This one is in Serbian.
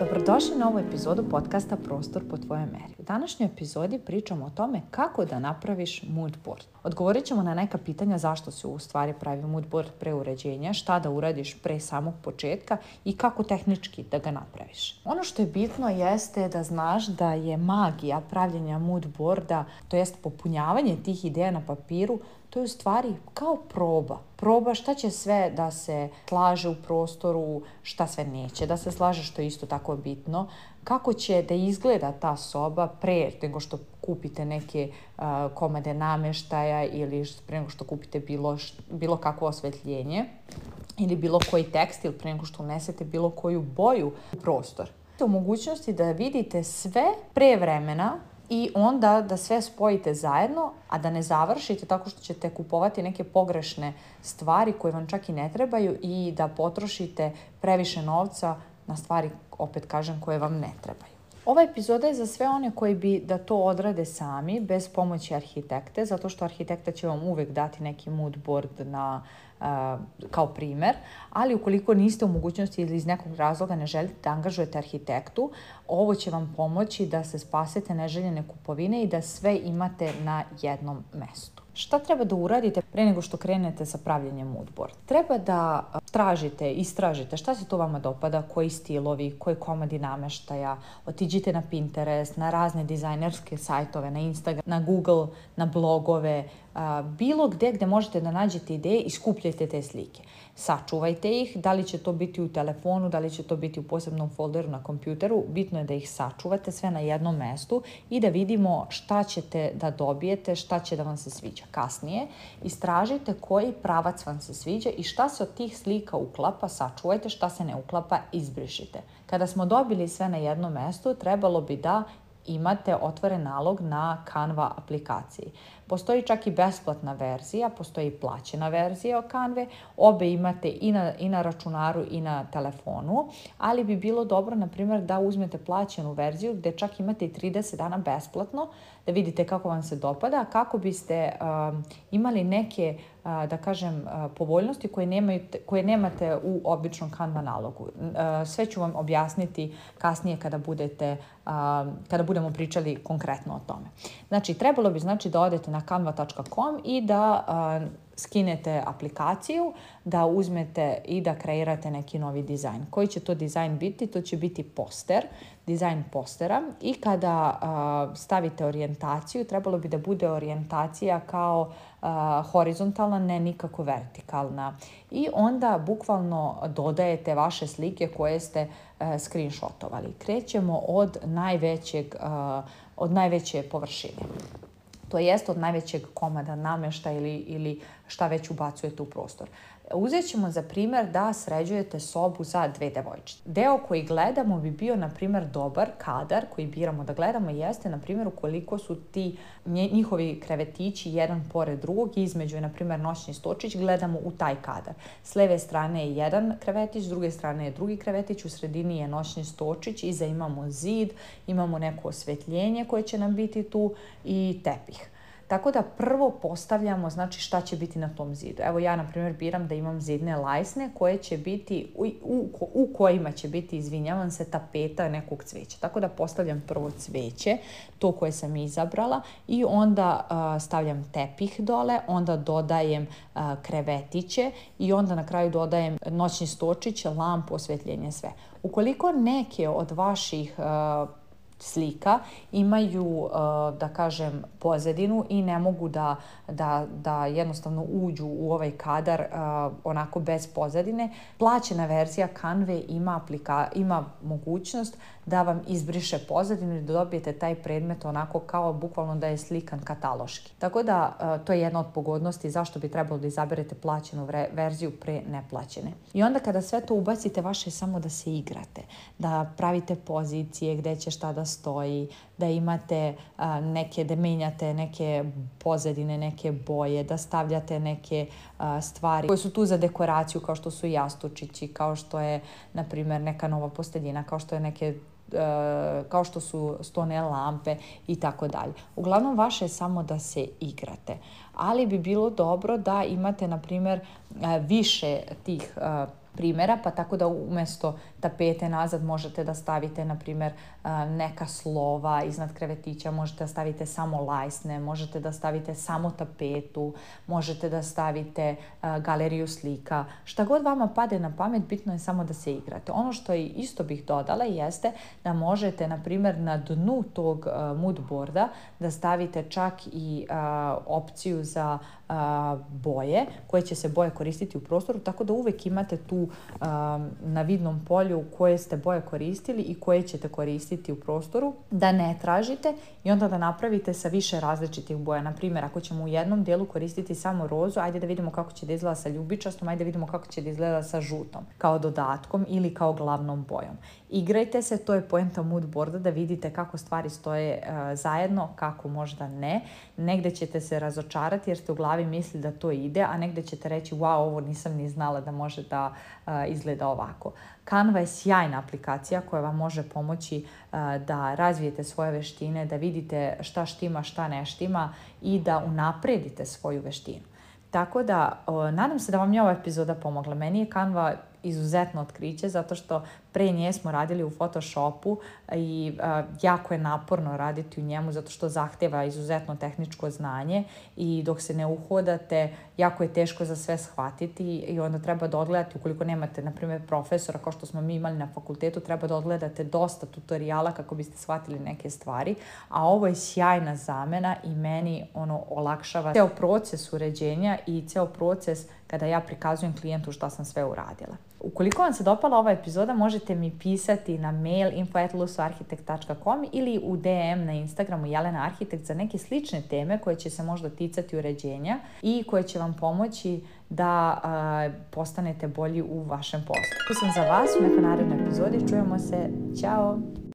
Dobrodošli na ovu epizodu podcasta Prostor po tvojoj meri. U današnjoj epizodi pričamo o tome kako da napraviš mood board. Odgovorit ćemo na neka pitanja zašto se u stvari pravi mood board pre uređenja, šta da uradiš pre samog početka i kako tehnički da ga napraviš. Ono što je bitno jeste da znaš da je magija pravljenja mood boarda, to jest popunjavanje tih ideja na papiru, to je u stvari kao proba. Proba šta će sve da se slaže u prostoru, šta sve neće da se slaže, što je isto tako bitno. Kako će da izgleda ta soba pre nego što kupite neke uh, komade nameštaja ili pre nego što kupite bilo, bilo kakvo osvetljenje ili bilo koji tekstil pre nego što unesete bilo koju boju u prostor. U mogućnosti da vidite sve pre vremena i onda da sve spojite zajedno, a da ne završite tako što ćete kupovati neke pogrešne stvari koje vam čak i ne trebaju i da potrošite previše novca na stvari, opet kažem, koje vam ne trebaju. Ova epizoda je za sve one koji bi da to odrade sami, bez pomoći arhitekte, zato što arhitekta će vam uvek dati neki mood board na, kao primer, ali ukoliko niste u mogućnosti ili iz nekog razloga ne želite da angažujete arhitektu, ovo će vam pomoći da se spasete neželjene kupovine i da sve imate na jednom mestu. Šta treba da uradite pre nego što krenete sa pravljenjem odbor? Treba da tražite, istražite šta se to vama dopada, koji stilovi, koji komadi nameštaja, otiđite na Pinterest, na razne dizajnerske sajtove, na Instagram, na Google, na blogove, bilo gdje gdje možete da nađete ideje i skupljajte te slike. Sačuvajte ih, da li će to biti u telefonu, da li će to biti u posebnom folderu na kompjuteru, bitno je da ih sačuvate sve na jednom mestu i da vidimo šta ćete da dobijete, šta će da vam se sviđa. Kasnije istražite koji pravac vam se sviđa i šta se od tih slika uklapa, sačuvajte, šta se ne uklapa, izbrišite. Kada smo dobili sve na jednom mestu, trebalo bi da imate otvoren nalog na Canva aplikaciji. Postoji čak i besplatna verzija, postoji plaćena verzija o Canve. Obe imate i na, i na računaru i na telefonu, ali bi bilo dobro, na primjer, da uzmete plaćenu verziju gdje čak imate i 30 dana besplatno da vidite kako vam se dopada, kako biste um, imali neke uh, da kažem, uh, povoljnosti koje, koje nemate u običnom Canva nalogu. Uh, sve ću vam objasniti kasnije kada, budete, um, kada budemo pričali konkretno o tome. Znači, trebalo bi znači da odete na canva.com i da skinete aplikaciju, da uzmete i da kreirate neki novi dizajn. Koji će to dizajn biti? To će biti poster, dizajn postera i kada stavite orijentaciju, trebalo bi da bude orijentacija kao horizontalna, ne nikako vertikalna. I onda bukvalno dodajete vaše slike koje ste e, screenshotovali. Krećemo od najvećeg od najveće površine to jest od najvećeg komada namješta ili, ili šta već ubacujete u prostor. Uzet ćemo za primjer da sređujete sobu za dve devojčice. Deo koji gledamo bi bio, na primjer, dobar kadar koji biramo da gledamo jeste, na primjer, ukoliko su ti njihovi krevetići jedan pored drugog i između je, na primjer, noćni stočić, gledamo u taj kadar. S leve strane je jedan krevetić, s druge strane je drugi krevetić, u sredini je noćni stočić, iza imamo zid, imamo neko osvetljenje koje će nam biti tu i tepih. Tako da prvo postavljamo znači šta će biti na tom zidu. Evo ja na primjer biram da imam zidne lajsne koje će biti, u, u, kojima će biti, izvinjavam se, tapeta nekog cveća. Tako da postavljam prvo cveće, to koje sam izabrala i onda stavljam tepih dole, onda dodajem krevetiće i onda na kraju dodajem noćni stočić, lampu, osvetljenje, sve. Ukoliko neke od vaših slika imaju, e, da kažem, pozadinu i ne mogu da, da, da jednostavno uđu u ovaj kadar e, onako bez pozadine. Plaćena verzija Canve ima, aplika, ima mogućnost da vam izbriše pozadinu i da dobijete taj predmet onako kao bukvalno da je slikan kataloški. Tako da e, to je jedna od pogodnosti zašto bi trebalo da izaberete plaćenu verziju pre neplaćene. I onda kada sve to ubacite, vaše je samo da se igrate, da pravite pozicije, gde će šta da postoji, da imate neke, da menjate neke pozadine, neke boje, da stavljate neke stvari koje su tu za dekoraciju kao što su jastučići, kao što je na primjer neka nova posteljina, kao što je neke e, kao što su stone lampe i tako dalje. Uglavnom vaše je samo da se igrate. Ali bi bilo dobro da imate na primjer e, više tih e, primjera, pa tako da umjesto tapete nazad možete da stavite, na primjer, e, neka slova iznad krevetića, možete da stavite samo lajsne, možete da stavite samo tapetu, možete da stavite e, galeriju slika. Šta god vama pade na pamet, bitno je samo da se igrate. Ono što isto bih dodala jeste da možete, na primjer, na dnu tog e, moodboarda da stavite čak i opciju za boje, koje će se boje koristiti u prostoru, tako da uvek imate tu na vidnom polju u koje ste boje koristili i koje ćete koristiti u prostoru, da ne tražite i onda da napravite sa više različitih boja. Na primjer, ako ćemo u jednom dijelu koristiti samo rozu, ajde da vidimo kako će da izgleda sa ljubičastom, ajde da vidimo kako će da izgleda sa žutom, kao dodatkom ili kao glavnom bojom. Igrajte se, to je poenta mood boarda da vidite kako stvari stoje e, zajedno, kako možda ne. Negde ćete se razočarati jer ste u glavi misli da to ide, a negde ćete reći wow, ovo nisam ni znala da može da e, izgleda ovako. Canva je sjajna aplikacija koja vam može pomoći eh, da razvijete svoje veštine, da vidite šta štima, šta ne štima i da unapredite svoju veštinu. Tako da, nadam se da vam je ova epizoda pomogla. Meni je Canva izuzetno otkriće zato što pre nje smo radili u Photoshopu e, i e, jako je naporno raditi u njemu zato što zahteva izuzetno tehničko znanje i dok se ne uhodate jako je teško za sve shvatiti i onda treba da odgledate ukoliko nemate na primjer profesora kao što smo mi imali na fakultetu treba da odgledate dosta tutoriala kako biste shvatili neke stvari a ovo je sjajna zamena i meni ono olakšava ceo proces uređenja i ceo proces kada ja prikazujem klijentu šta sam sve uradila. Ukoliko vam se dopala ova epizoda, možete mi pisati na mail info.lusoarhitekt.com ili u DM na Instagramu Jelena Arhitekt za neke slične teme koje će se možda ticati uređenja i koje će vam pomoći da postanete bolji u vašem poslu. Tu sam za vas u nekoj narednoj epizodi. Čujemo se. Ćao!